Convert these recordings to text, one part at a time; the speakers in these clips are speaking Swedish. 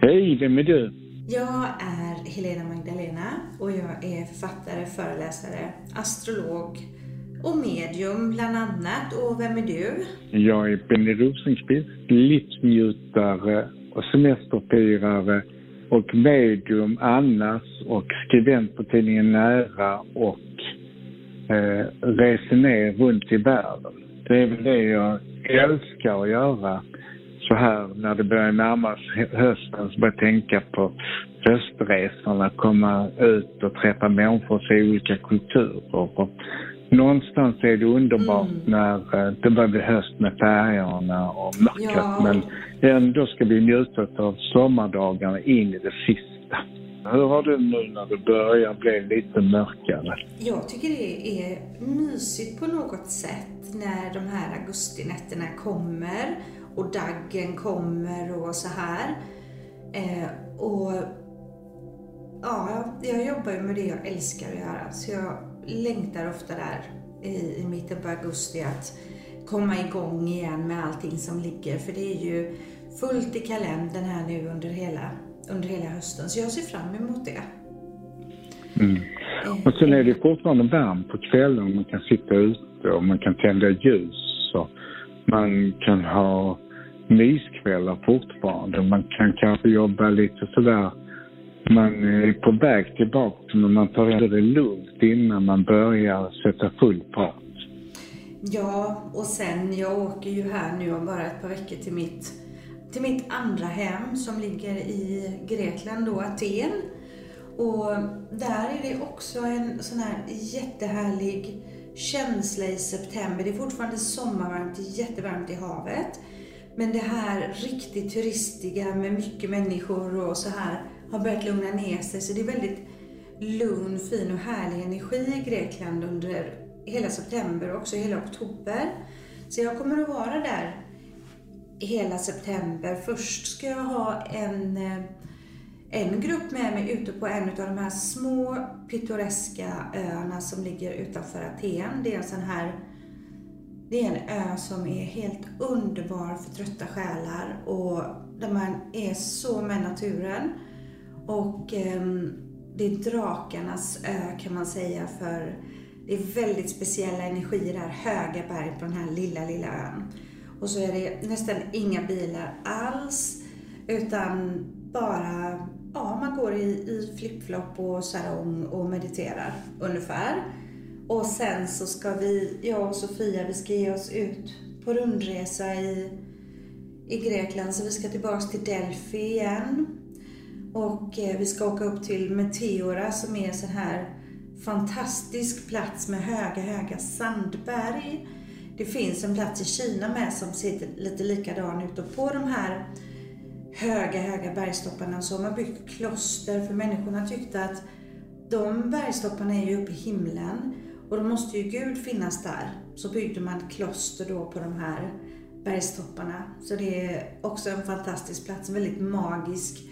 Hej, vem är du? Jag är Helena Magdalena och jag är författare, föreläsare, astrolog och medium bland annat. Och vem är du? Jag är Benny Rosenqvist, livsnjutare och semesterfirare och medium annars och skribent på tidningen Nära och eh, reser ner runt i världen. Det är väl det jag älskar att göra så här när det börjar närma sig hösten så börjar jag tänka på höstresorna, komma ut och träffa människor och se olika kulturer. Och någonstans är det underbart mm. när eh, det börjar bli höst med färgerna och mörkret. Ja. Men ändå ska vi njuta av sommardagarna in i det sista. Hur har du nu när det börjar bli lite mörkare? Jag tycker det är mysigt på något sätt när de här augustinätterna kommer och daggen kommer och så här. Eh, och ja, jag jobbar ju med det jag älskar att göra. Så jag längtar ofta där i, i mitten på augusti att komma igång igen med allting som ligger. För det är ju fullt i kalendern här nu under hela, under hela hösten. Så jag ser fram emot det. Mm. Och sen är det fortfarande varmt på kvällen. Man kan sitta ute och man kan tända ljus. Och man kan ha myskvällar fortfarande. Man kan kanske jobba lite sådär. Man är på väg tillbaka men man tar det lugnt innan man börjar sätta full fart. Ja, och sen jag åker ju här nu om bara ett par veckor till mitt, till mitt andra hem som ligger i Grekland då, Aten. Och där är det också en sån här jättehärlig känsla i september. Det är fortfarande sommarvarmt, jättevarmt i havet. Men det här riktigt turistiga med mycket människor och så här har börjat lugna ner sig. Så det är väldigt lugn, fin och härlig energi i Grekland under hela september och också hela oktober. Så jag kommer att vara där hela september. Först ska jag ha en, eh, en grupp med mig ute på en av de här små pittoreska öarna som ligger utanför Aten. Det är en sån här det är en ö som är helt underbar för trötta själar och där man är så med naturen. Och eh, det är drakarnas ö kan man säga för det är väldigt speciella energier där, höga berg på den här lilla, lilla ön. Och så är det nästan inga bilar alls, utan bara, ja, man går i, i flipflop och sarong och mediterar ungefär. Och sen så ska vi, jag och Sofia, vi ska ge oss ut på rundresa i, i Grekland. Så vi ska tillbaks till Delphi igen. Och eh, vi ska åka upp till Meteora som är en sån här fantastisk plats med höga, höga sandberg. Det finns en plats i Kina med som ser lite likadan ut och på de här höga, höga bergstopparna så har man byggt kloster för människorna tyckte att de bergstopparna är ju uppe i himlen och då måste ju Gud finnas där. Så byggde man ett kloster då på de här bergstopparna. Så det är också en fantastisk plats, väldigt magisk.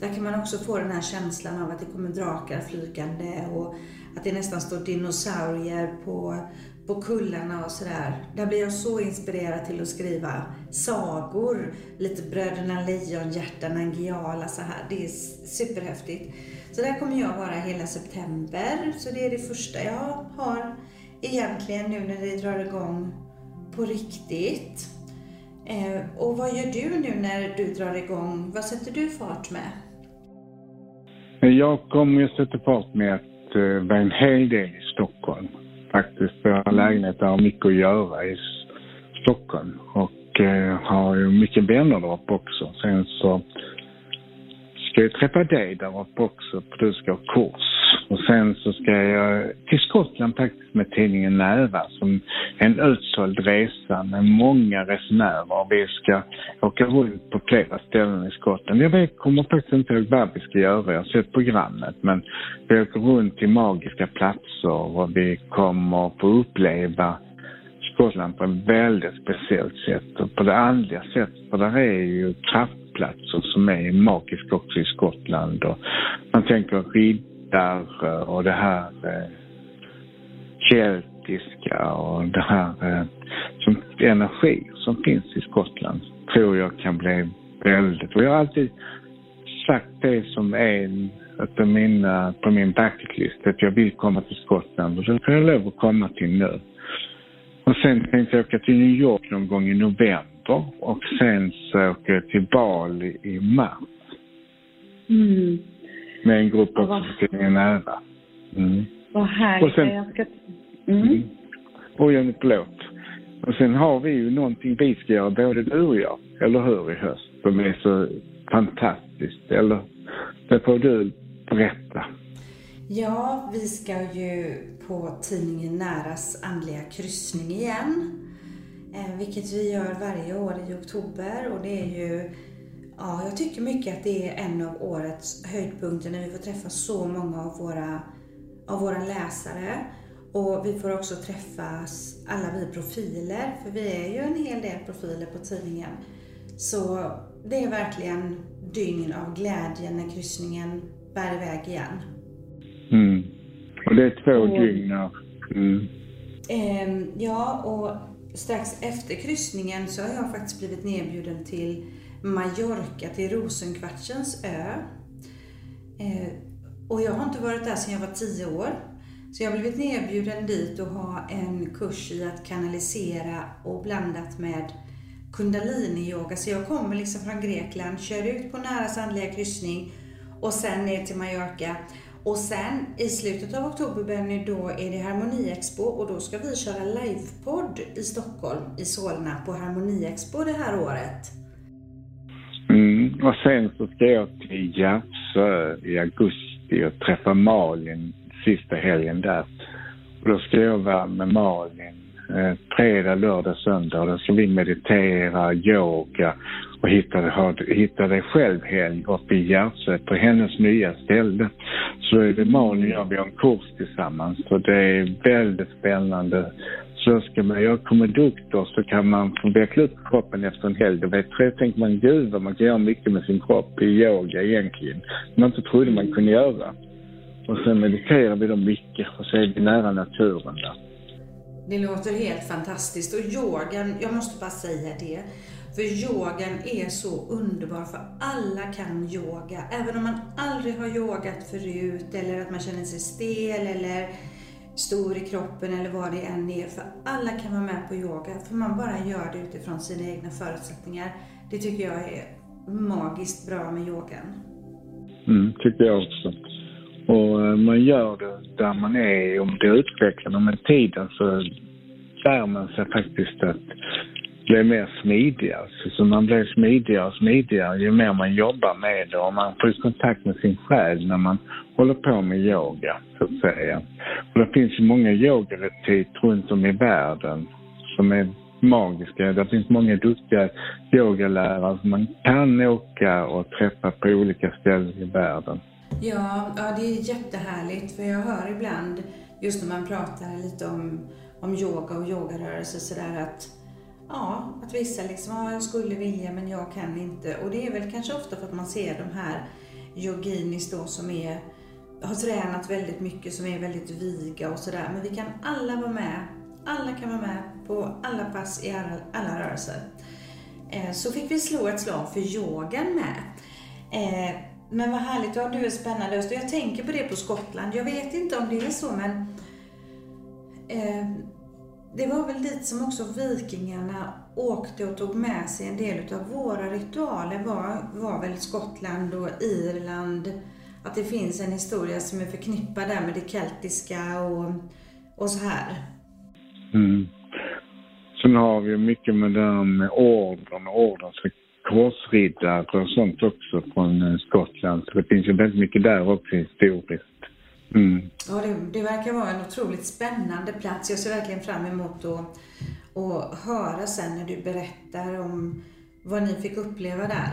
Där kan man också få den här känslan av att det kommer drakar flygande och att det nästan står dinosaurier på, på kullarna och sådär. Där blir jag så inspirerad till att skriva sagor. Lite Bröderna Lejonhjärta, Nangijala så här. Det är superhäftigt. Så där kommer jag vara hela september. Så det är det första jag har egentligen nu när det drar igång på riktigt. Eh, och vad gör du nu när du drar igång? Vad sätter du fart med? Jag kommer att sätta fart med att eh, vara en hel del i Stockholm. Faktiskt, jag har lägenhet där mycket att göra i Stockholm. Och eh, har ju mycket vänner där uppe också. Sen så ska jag träffa dig där uppe också, för du ska ha kurs. Och sen så ska jag till Skottland faktiskt med tidningen Nära som en utsåld resa med många resenärer. Vi ska åka runt på flera ställen i Skottland. Jag vet, kommer faktiskt inte ihåg vad vi ska göra, jag har sett programmet. Men vi åker runt till magiska platser och vi kommer få uppleva Skottland på ett väldigt speciellt sätt och på det andliga sättet. För där är ju kraftplatser som är magiska också i Skottland. Och man tänker där eh, och det här eh, keltiska och det här eh, som energi som finns i Skottland tror jag kan bli väldigt... Och jag har alltid sagt det som en av mina, på min backlist, att jag vill komma till Skottland och det får jag lov att komma till nu. Och sen tänkte jag åka till New York någon gång i november och sen så åker jag till Bali i mars. Mm. Med en grupp också som är nära. Mm. Vad härligt. Och sen- Jag ska... Mm. Mm. Jag är förlåt. Och sen har vi ju någonting vi ska göra, både du och jag, eller hur, i höst, som är så fantastiskt. Eller, det får du berätta. Ja, vi ska ju på tidningen Näras andliga kryssning igen. Eh, vilket vi gör varje år i oktober och det är ju Ja, jag tycker mycket att det är en av årets höjdpunkter när vi får träffa så många av våra, av våra läsare. Och vi får också träffas alla vi profiler, för vi är ju en hel del profiler på tidningen. Så det är verkligen dygn av glädje när kryssningen bär iväg igen. Mm. Och det är två Och- dygn här. Mm. Ehm, ja, och strax efter kryssningen så har jag faktiskt blivit nedbjuden till Mallorca, till Rosenkvartsens ö. Eh, och jag har inte varit där sedan jag var tio år. Så jag har blivit erbjuden dit och ha en kurs i att kanalisera och blandat med kundalini-yoga. Så jag kommer liksom från Grekland, kör ut på nära, sandliga kryssning och sen ner till Mallorca. Och sen i slutet av oktober Benny, då är det Harmoniexpo och då ska vi köra livepodd i Stockholm, i Solna, på Harmoniexpo det här året. Och sen så ska jag till Järvsö i augusti och träffa Malin sista helgen där. Och då ska jag vara med Malin eh, fredag, lördag, söndag. Och då ska vi meditera, yoga och hitta, ha, hitta dig själv-helg uppe i Järvsö på hennes nya ställe. Så är det Malin och jag, vi har en kurs tillsammans. Så det är väldigt spännande. Så ska man göra kommoduktor så kan man få veckla upp kroppen efter en helg. Då tänker man, gud vad man kan göra mycket med sin kropp i yoga egentligen. Som man inte trodde man kunde göra. Och sen mediterar vi då mycket och så är vi nära naturen där. Det låter helt fantastiskt och yogan, jag måste bara säga det. För yogan är så underbar för alla kan yoga. Även om man aldrig har yogat förut eller att man känner sig stel eller stor i kroppen eller vad det än är. För alla kan vara med på yoga för man bara gör det utifrån sina egna förutsättningar. Det tycker jag är magiskt bra med yogan. Mm, tycker jag också. Och eh, man gör det där man är om det är utvecklande, med tiden så lär man sig faktiskt att blev mer smidiga. Så man blir smidigare och smidigare ju mer man jobbar med det och man får kontakt med sin själ när man håller på med yoga, så att säga. Och det finns ju många yogaretreat runt om i världen som är magiska. Det finns många duktiga yogalärare som man kan åka och träffa på olika ställen i världen. Ja, ja, det är jättehärligt för jag hör ibland, just när man pratar lite om, om yoga och yogarörelse sådär att Ja, att vissa liksom, ja, jag skulle vilja men jag kan inte. Och det är väl kanske ofta för att man ser de här yoginis då som är, har tränat väldigt mycket, som är väldigt viga och sådär. Men vi kan alla vara med. Alla kan vara med på alla pass i alla, alla rörelser. Eh, så fick vi slå ett slag för yogan med. Eh, men vad härligt, ja du är spännande. Och jag tänker på det på Skottland. Jag vet inte om det är så men eh, det var väl dit som också vikingarna åkte och tog med sig en del utav våra ritualer var, var väl Skottland och Irland. Att det finns en historia som är förknippad där med det keltiska och, och så här. Mm. Sen har vi mycket med det här med orden och ordens korsriddare och sånt också från eh, Skottland. Så det finns ju väldigt mycket där också historiskt. Mm. Ja, det, det verkar vara en otroligt spännande plats. Jag ser verkligen fram emot att, att höra sen när du berättar om vad ni fick uppleva där.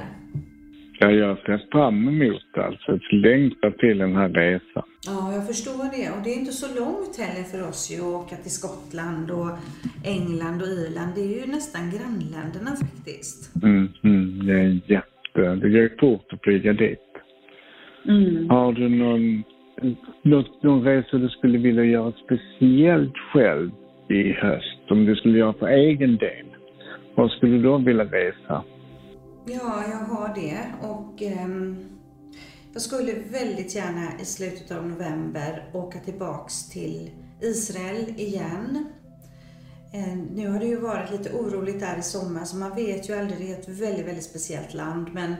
Ja, jag ser fram emot alltså. Jag längtar till den här resan. Ja, jag förstår det. Och det är inte så långt heller för oss ju att åka till Skottland och England och Irland. Det är ju nästan grannländerna faktiskt. Mm, mm, det är jätte... Det går fort att flyga dit. Mm. Har du någon, något, någon resa du skulle vilja göra speciellt själv i höst? Om du skulle göra för egen del? Var skulle du då vilja resa? Ja, jag har det. Och um, jag skulle väldigt gärna i slutet av november åka tillbaks till Israel igen. Ehm, nu har det ju varit lite oroligt där i sommar så man vet ju aldrig, det är ett väldigt, väldigt speciellt land men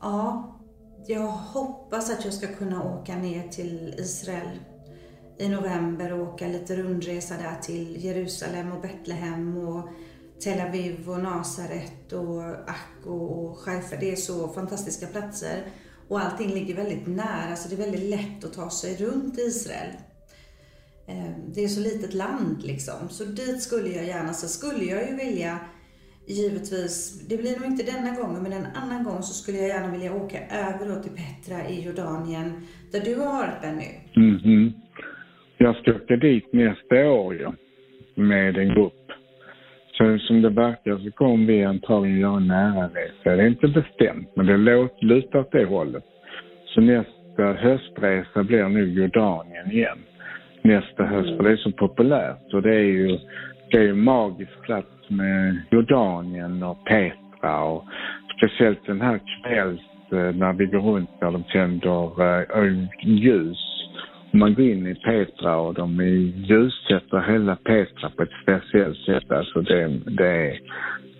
ja, jag hoppas att jag ska kunna åka ner till Israel i november och åka lite rundresa där till Jerusalem och Betlehem och Tel Aviv och Nasaret och Akko och Haifa. Det är så fantastiska platser. Och allting ligger väldigt nära, så det är väldigt lätt att ta sig runt Israel. Ehm, det är så litet land liksom, så dit skulle jag gärna, så skulle jag ju vilja givetvis, det blir nog inte denna gången, men en annan gång så skulle jag gärna vilja åka över då till Petra i Jordanien, där du har varit Benny. Mm -hmm. Jag ska åka dit nästa år ja, med en grupp. Så som det verkar så kommer vi antagligen göra en nära resa. Det är inte bestämt, men det lutar åt det hållet. Så nästa höstresa blir nu Jordanien igen. Nästa höst, för det är så populärt och det är ju det är en magisk plats med Jordanien och Petra och speciellt den här kvälls eh, när vi går runt där de tänder eh, ljus man går in i Petra och de ljussätter hela Petra på ett speciellt sätt. Alltså det, det,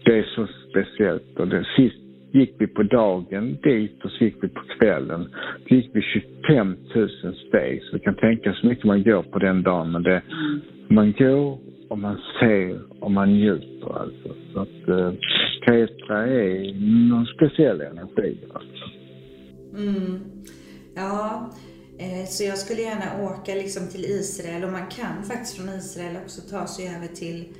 det är så speciellt. Och det, sist gick vi på dagen dit och så gick vi på kvällen. Då gick vi 25 000 steg. Så du kan tänka så mycket man går på den dagen. Men det, man går och man ser och man njuter alltså. Så att eh, Petra är någon speciell energi alltså. Mm. Ja, Eh, så jag skulle gärna åka liksom till Israel och man kan faktiskt från Israel också ta sig över till,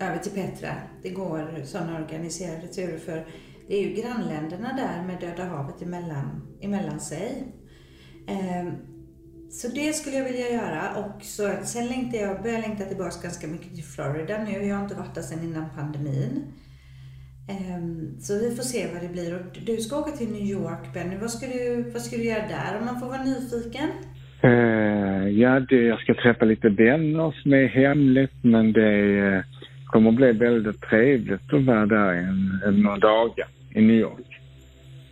över till Petra. Det går sådana organiserade turer för det är ju grannländerna där med Döda havet emellan, emellan sig. Eh, så det skulle jag vilja göra och så, sen längtar jag, börjar längta tillbaka ganska mycket till Florida nu. Jag har inte varit där sedan innan pandemin. Ehm, så vi får se vad det blir. Och du ska åka till New York, Benny. Vad ska du, vad ska du göra där om man får vara nyfiken? Uh, ja, det, jag ska träffa lite vänner som är hemligt, men det uh, kommer att bli väldigt trevligt att vara där en, en, några dagar i New York.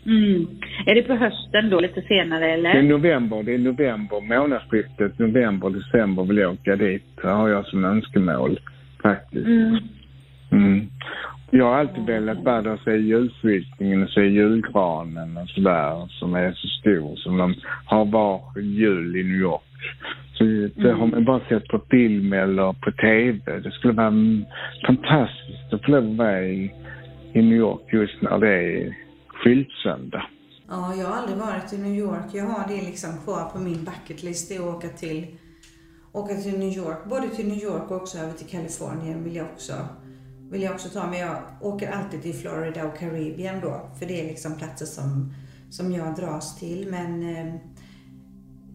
Mm. Är det på hösten då, lite senare eller? Det är november, det är november, månadsskiftet november, december vill jag åka dit. Det har jag som önskemål faktiskt. Mm. Mm. Jag har alltid velat vara där och se ljusvisningen och se julgranen och sådär som är så stor som de har var jul i New York. Så det har man bara sett på film eller på TV. Det skulle vara fantastiskt att få lov att vara i, i New York just när det är skyltsöndag. Ja, jag har aldrig varit i New York. Jag har det liksom kvar på min bucketlist, det att åka till, åka till New York. Både till New York och också över till Kalifornien vill jag också vill jag också ta, men jag åker alltid till Florida och Karibien då, för det är liksom platser som, som jag dras till. Men eh,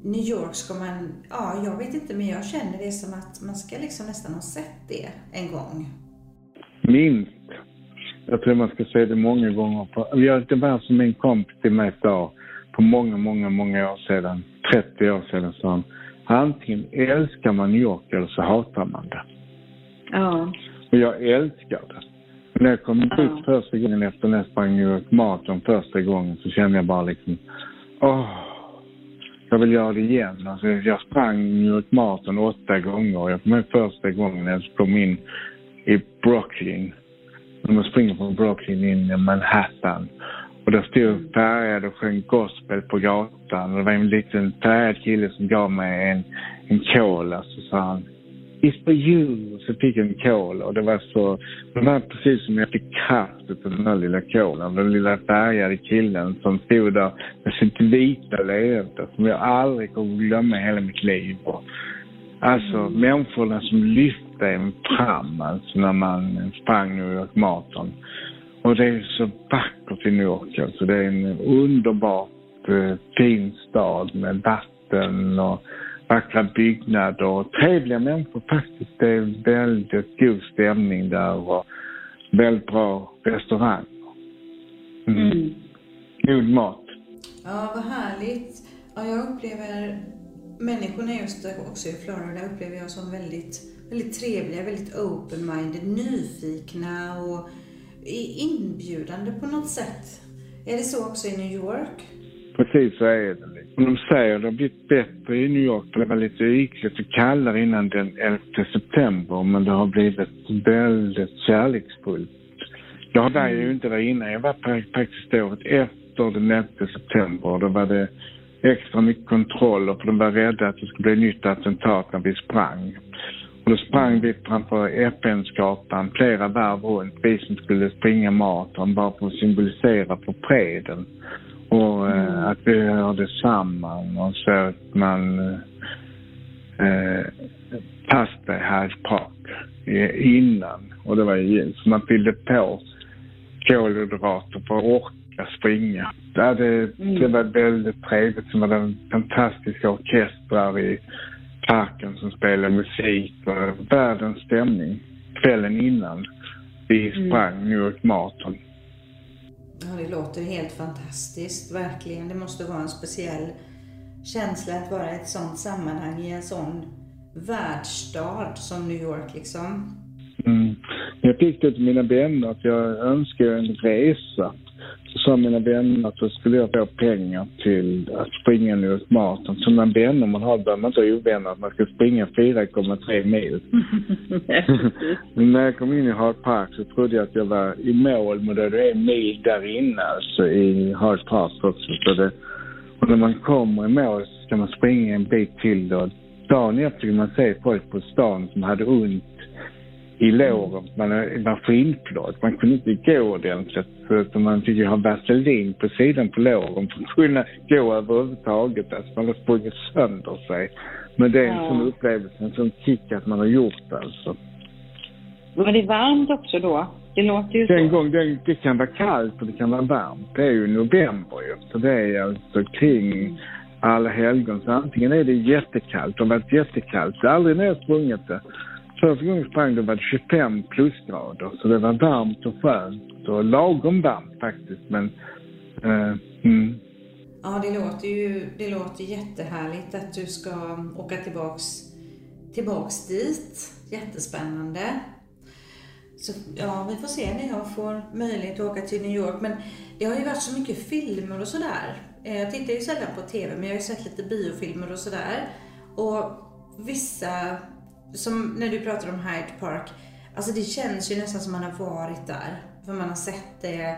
New York ska man, ja, jag vet inte, men jag känner det som att man ska liksom nästan ha sett det en gång. Minst. Jag tror man ska se det många gånger. Det var som en kompis till mig sa på många, många, många år sedan, 30 år sedan, sa han, antingen älskar man New York eller så hatar man det. Ja. Och jag älskar det. när jag kom dit uh. första gången efter när jag sprang New York Marathon första gången så kände jag bara liksom, åh, jag vill göra det igen. Alltså, jag sprang New York Marathon åtta gånger. Jag kom första gången jag kom in i Brooklyn. När man springer från Brooklyn in i Manhattan. Och där stod färgad och sjöng gospel på gatan. Och det var en liten färgad kille som gav mig en, en cola. Så alltså, sa han, It's for you. Så fick jag en cola. och det var så, det var precis som jag fick kraft av den här lilla colan. Den lilla färgade killen som stod där med sitt vita leende som jag aldrig kommer glömma i hela mitt liv. Och, alltså mm. människorna som lyfte en fram alltså när man sprang New York Marathon. Och det är så vackert i New York alltså. Det är en underbart eh, fin stad med vatten och vackra byggnader och trevliga människor faktiskt. Det är väldigt god stämning där och väldigt bra restaurang. Mm. Mm. God mat. Ja, vad härligt. Ja, jag upplever människorna just också i Florida upplever jag som väldigt, väldigt trevliga, väldigt open-minded, nyfikna och inbjudande på något sätt. Är det så också i New York? Precis så är det. De säger att det har blivit bättre i New York. Det var lite ytligt och kallare innan den 11 september men det har blivit väldigt kärleksfullt. Jag var ju inte där innan. Jag var faktiskt året efter den 11 september. Då var det extra mycket kontroller för de var rädda att det skulle bli nytt attentat när vi sprang. Och då sprang vi framför FN-skatan flera varv runt, vi som skulle springa maraton bara för att symbolisera för freden. Och eh, mm. att vi hörde samman och så att man eh, fastade Hyde Park innan. Och det var ju så man fyllde på kolhydrater för att orka springa. Ja, det, mm. det var väldigt trevligt. Sen var det fantastiska orkestrar i parken som spelade musik och världens stämning kvällen innan vi mm. sprang mm. New York Marathon. Ja, det låter helt fantastiskt, verkligen. Det måste vara en speciell känsla att vara i ett sånt sammanhang i en sån världsstad som New York liksom. Mm. Jag fick det till mina vänner att jag önskar en resa sa mina vänner att då skulle jag få pengar till att springa New York Marathon. Så när vänner man har behöver man inte ha ovänner att man ska springa 4,3 mil. men när jag kom in i Hart Park så trodde jag att jag var i mål, men då är det en mil där inne alltså i Hart Park också. Så det, och när man kommer i mål så ska man springa en bit till då. Dagen efter kan man se folk på stan som hade ont i låren. Man var skinnplåt. Man kunde inte gå ordentligt. Så man fick ju ha vaselin på sidan på låren för att kunna gå överhuvudtaget. Alltså man har sprungit sönder sig. Men det är en ja. sån upplevelse, en sån kick att man har gjort alltså. Var det varmt också då? Det låter ju Den så. Gång, det, det kan vara kallt och det kan vara varmt. Det är ju november ju. Så det är alltså kring alla helgon. Så antingen är det jättekallt, det har varit jättekallt. Så aldrig när jag sprungit det Första gången sprang det var det 25 plusgrader så det var varmt och skönt och lagom varmt faktiskt men eh, mm. Ja, det låter ju det låter jättehärligt att du ska åka tillbaks, tillbaks dit. Jättespännande. Så ja, vi får se när jag får möjlighet att åka till New York. Men det har ju varit så mycket filmer och sådär. Eh, jag tittar ju sällan på TV, men jag har ju sett lite biofilmer och sådär. Och vissa som när du pratar om Hyde Park, alltså det känns ju nästan som man har varit där. För man har sett det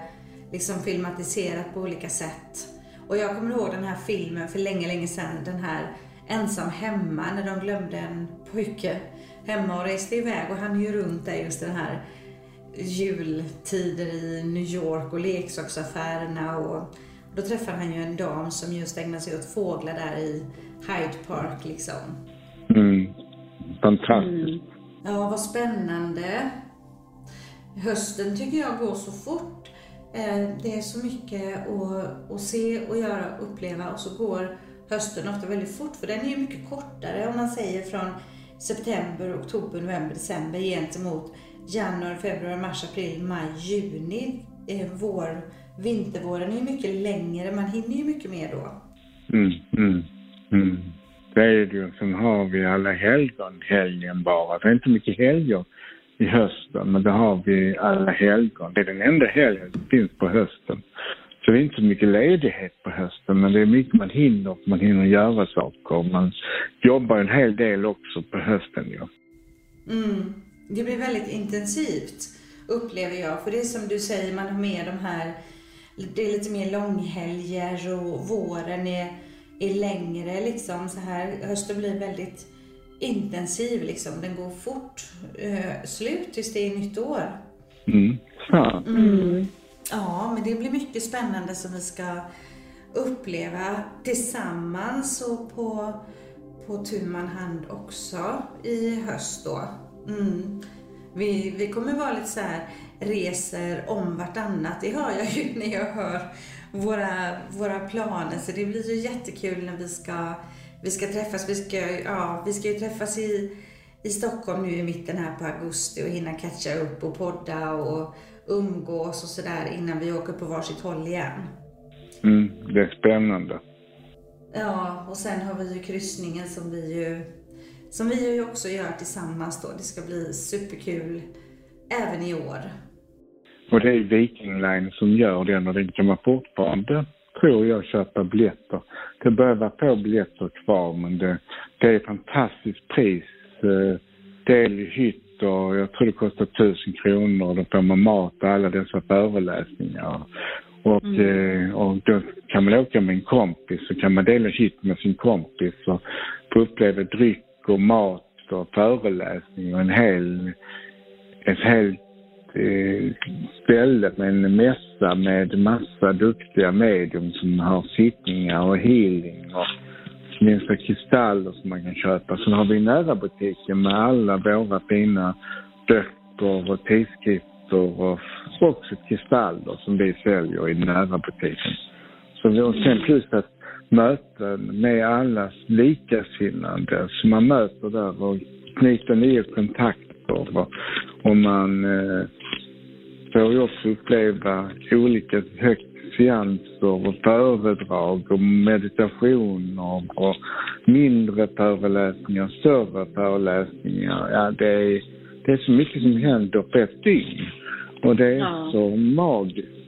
liksom filmatiserat på olika sätt. Och jag kommer ihåg den här filmen för länge, länge sedan, den här Ensam hemma, när de glömde en pojke hemma och reste iväg och han är ju runt där just den här jultider i New York och leksaksaffärerna och då träffar han ju en dam som just ägnar sig åt fåglar där i Hyde Park liksom. Mm. Fantastiskt. Mm. Ja, vad spännande. Hösten tycker jag går så fort. Eh, det är så mycket att, att se och göra och uppleva och så går hösten ofta väldigt fort för den är ju mycket kortare om man säger från september, oktober, november, december gentemot januari, februari, mars, april, maj, juni. Eh, vår, vintervåren är ju mycket längre, man hinner ju mycket mer då. Mm, mm, mm stadion. Sen har vi alla helgon helgen bara. Det är inte mycket helger i hösten, men det har vi alla helgon. Det är den enda helgen som finns på hösten. Så det är inte så mycket ledighet på hösten, men det är mycket man hinner. Man hinner göra saker. Man jobbar en hel del också på hösten. Ja. Mm. Det blir väldigt intensivt, upplever jag. För det är som du säger, man har med de här, det är lite mer långhelger och våren är är längre liksom så här. Hösten blir väldigt intensiv liksom. Den går fort eh, slut tills det är nytt år. Mm. Ja. Mm. ja, men det blir mycket spännande som vi ska uppleva tillsammans och på, på tu hand också i höst då. Mm. Vi, vi kommer vara lite så här reser om vartannat. Det hör jag ju när jag hör våra, våra planer. Så det blir ju jättekul när vi ska, vi ska träffas. Vi ska, ja, vi ska ju träffas i, i Stockholm nu i mitten här på augusti och hinna catcha upp och podda och umgås och sådär innan vi åker på varsitt håll igen. Mm, det är spännande. Ja, och sen har vi ju kryssningen som vi ju, som vi ju också gör tillsammans då. Det ska bli superkul även i år. Och det är Viking Line som gör den och den kan man fortfarande tror jag köpa biljetter. Det börjar vara få biljetter kvar men det, det är ett fantastiskt pris. Eh, del i hytt och jag tror det kostar tusen kronor. Då får man mat och alla dessa föreläsningar. Och, mm. Eh, och då kan man åka med en kompis så kan man dela hytt med sin kompis och få uppleva dryck och mat och föreläsning och en hel, ett helt eh, ställe med en mässa med massa duktiga medium som har sittningar och healing och minsta kristaller som man kan köpa. Sen har vi nära butiken med alla våra fina böcker och tidskrifter och också kristaller som vi säljer i nära butiken. Så vi har sen plus att möten med allas likasinnande som man möter där och knyter nya kontakter och, och man eh, får ju också uppleva olika högt seanser och föredrag och meditationer och mindre föreläsningar, större föreläsningar. Ja, det är, det är så mycket som händer på ett dygn. Och det är ja. så magiskt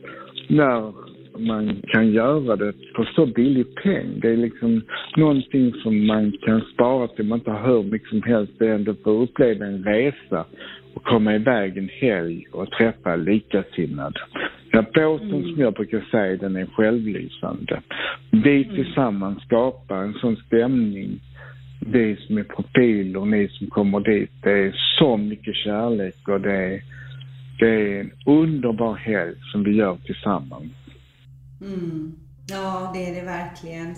när man kan göra det för så billig peng. Det är liksom någonting som man kan spara till man inte har hur mycket som helst. Är ändå för att uppleva en resa och komma iväg en helg och träffa likasinnade. Ja, båten mm. som jag brukar säga, den är självlysande. Vi mm. tillsammans skapar en sån stämning. Vi som är profiler, ni som kommer dit. Det är så mycket kärlek och det är, det är en underbar helg som vi gör tillsammans. Mm. Ja, det är det verkligen.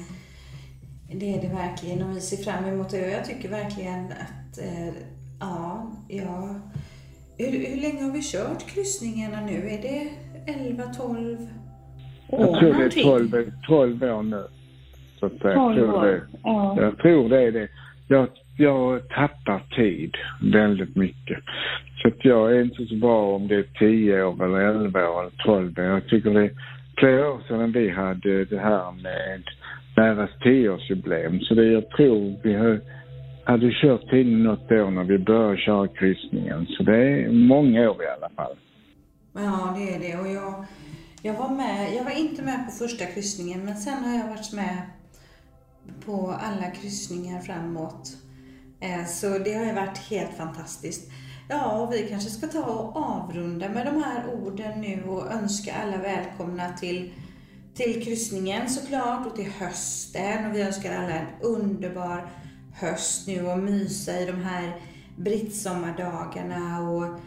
Det är det verkligen och vi ser fram emot det. Och jag tycker verkligen att, eh, ja, ja. Hur, hur länge har vi kört kryssningarna nu? Är det 11, 12 år? Jag tror det är 12, 12 år nu. Så att, 12 jag, tror det, ja. jag tror det är det. Jag, jag tappar tid väldigt mycket. Så att jag är inte så bra om det är 10 år eller 11 år eller 12 år. Jag tycker det flera år sedan vi hade det här med deras tioårsjubileum. Så det jag tror vi har, hade kört in något år när vi började köra kryssningen. Så det är många år i alla fall. Ja, det är det. Och jag, jag var med, jag var inte med på första kryssningen men sen har jag varit med på alla kryssningar framåt. Eh, så det har ju varit helt fantastiskt. Ja, och vi kanske ska ta och avrunda med de här orden nu och önska alla välkomna till, till kryssningen såklart och till hösten. Och vi önskar alla en underbar höst nu och mysa i de här brittsommardagarna och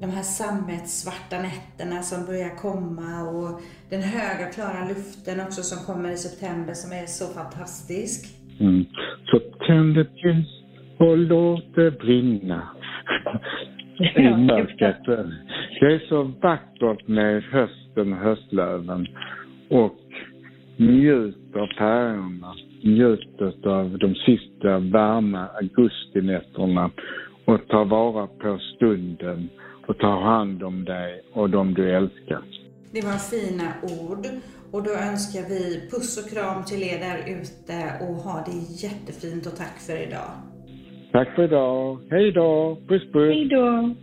de här sammetsvarta nätterna som börjar komma och den höga klara luften också som kommer i september som är så fantastisk. Mm. Så tänd ett ljus och låt det brinna i mörkret. Det är så vackert med hösten och höstlöven och njut av färgerna. Njut av de sista varma augustinätterna och ta vara på stunden och ta hand om dig och de du älskar. Det var fina ord och då önskar vi puss och kram till er där ute och ha det jättefint och tack för idag. Tack för idag. Hej då. Puss puss. Hej då.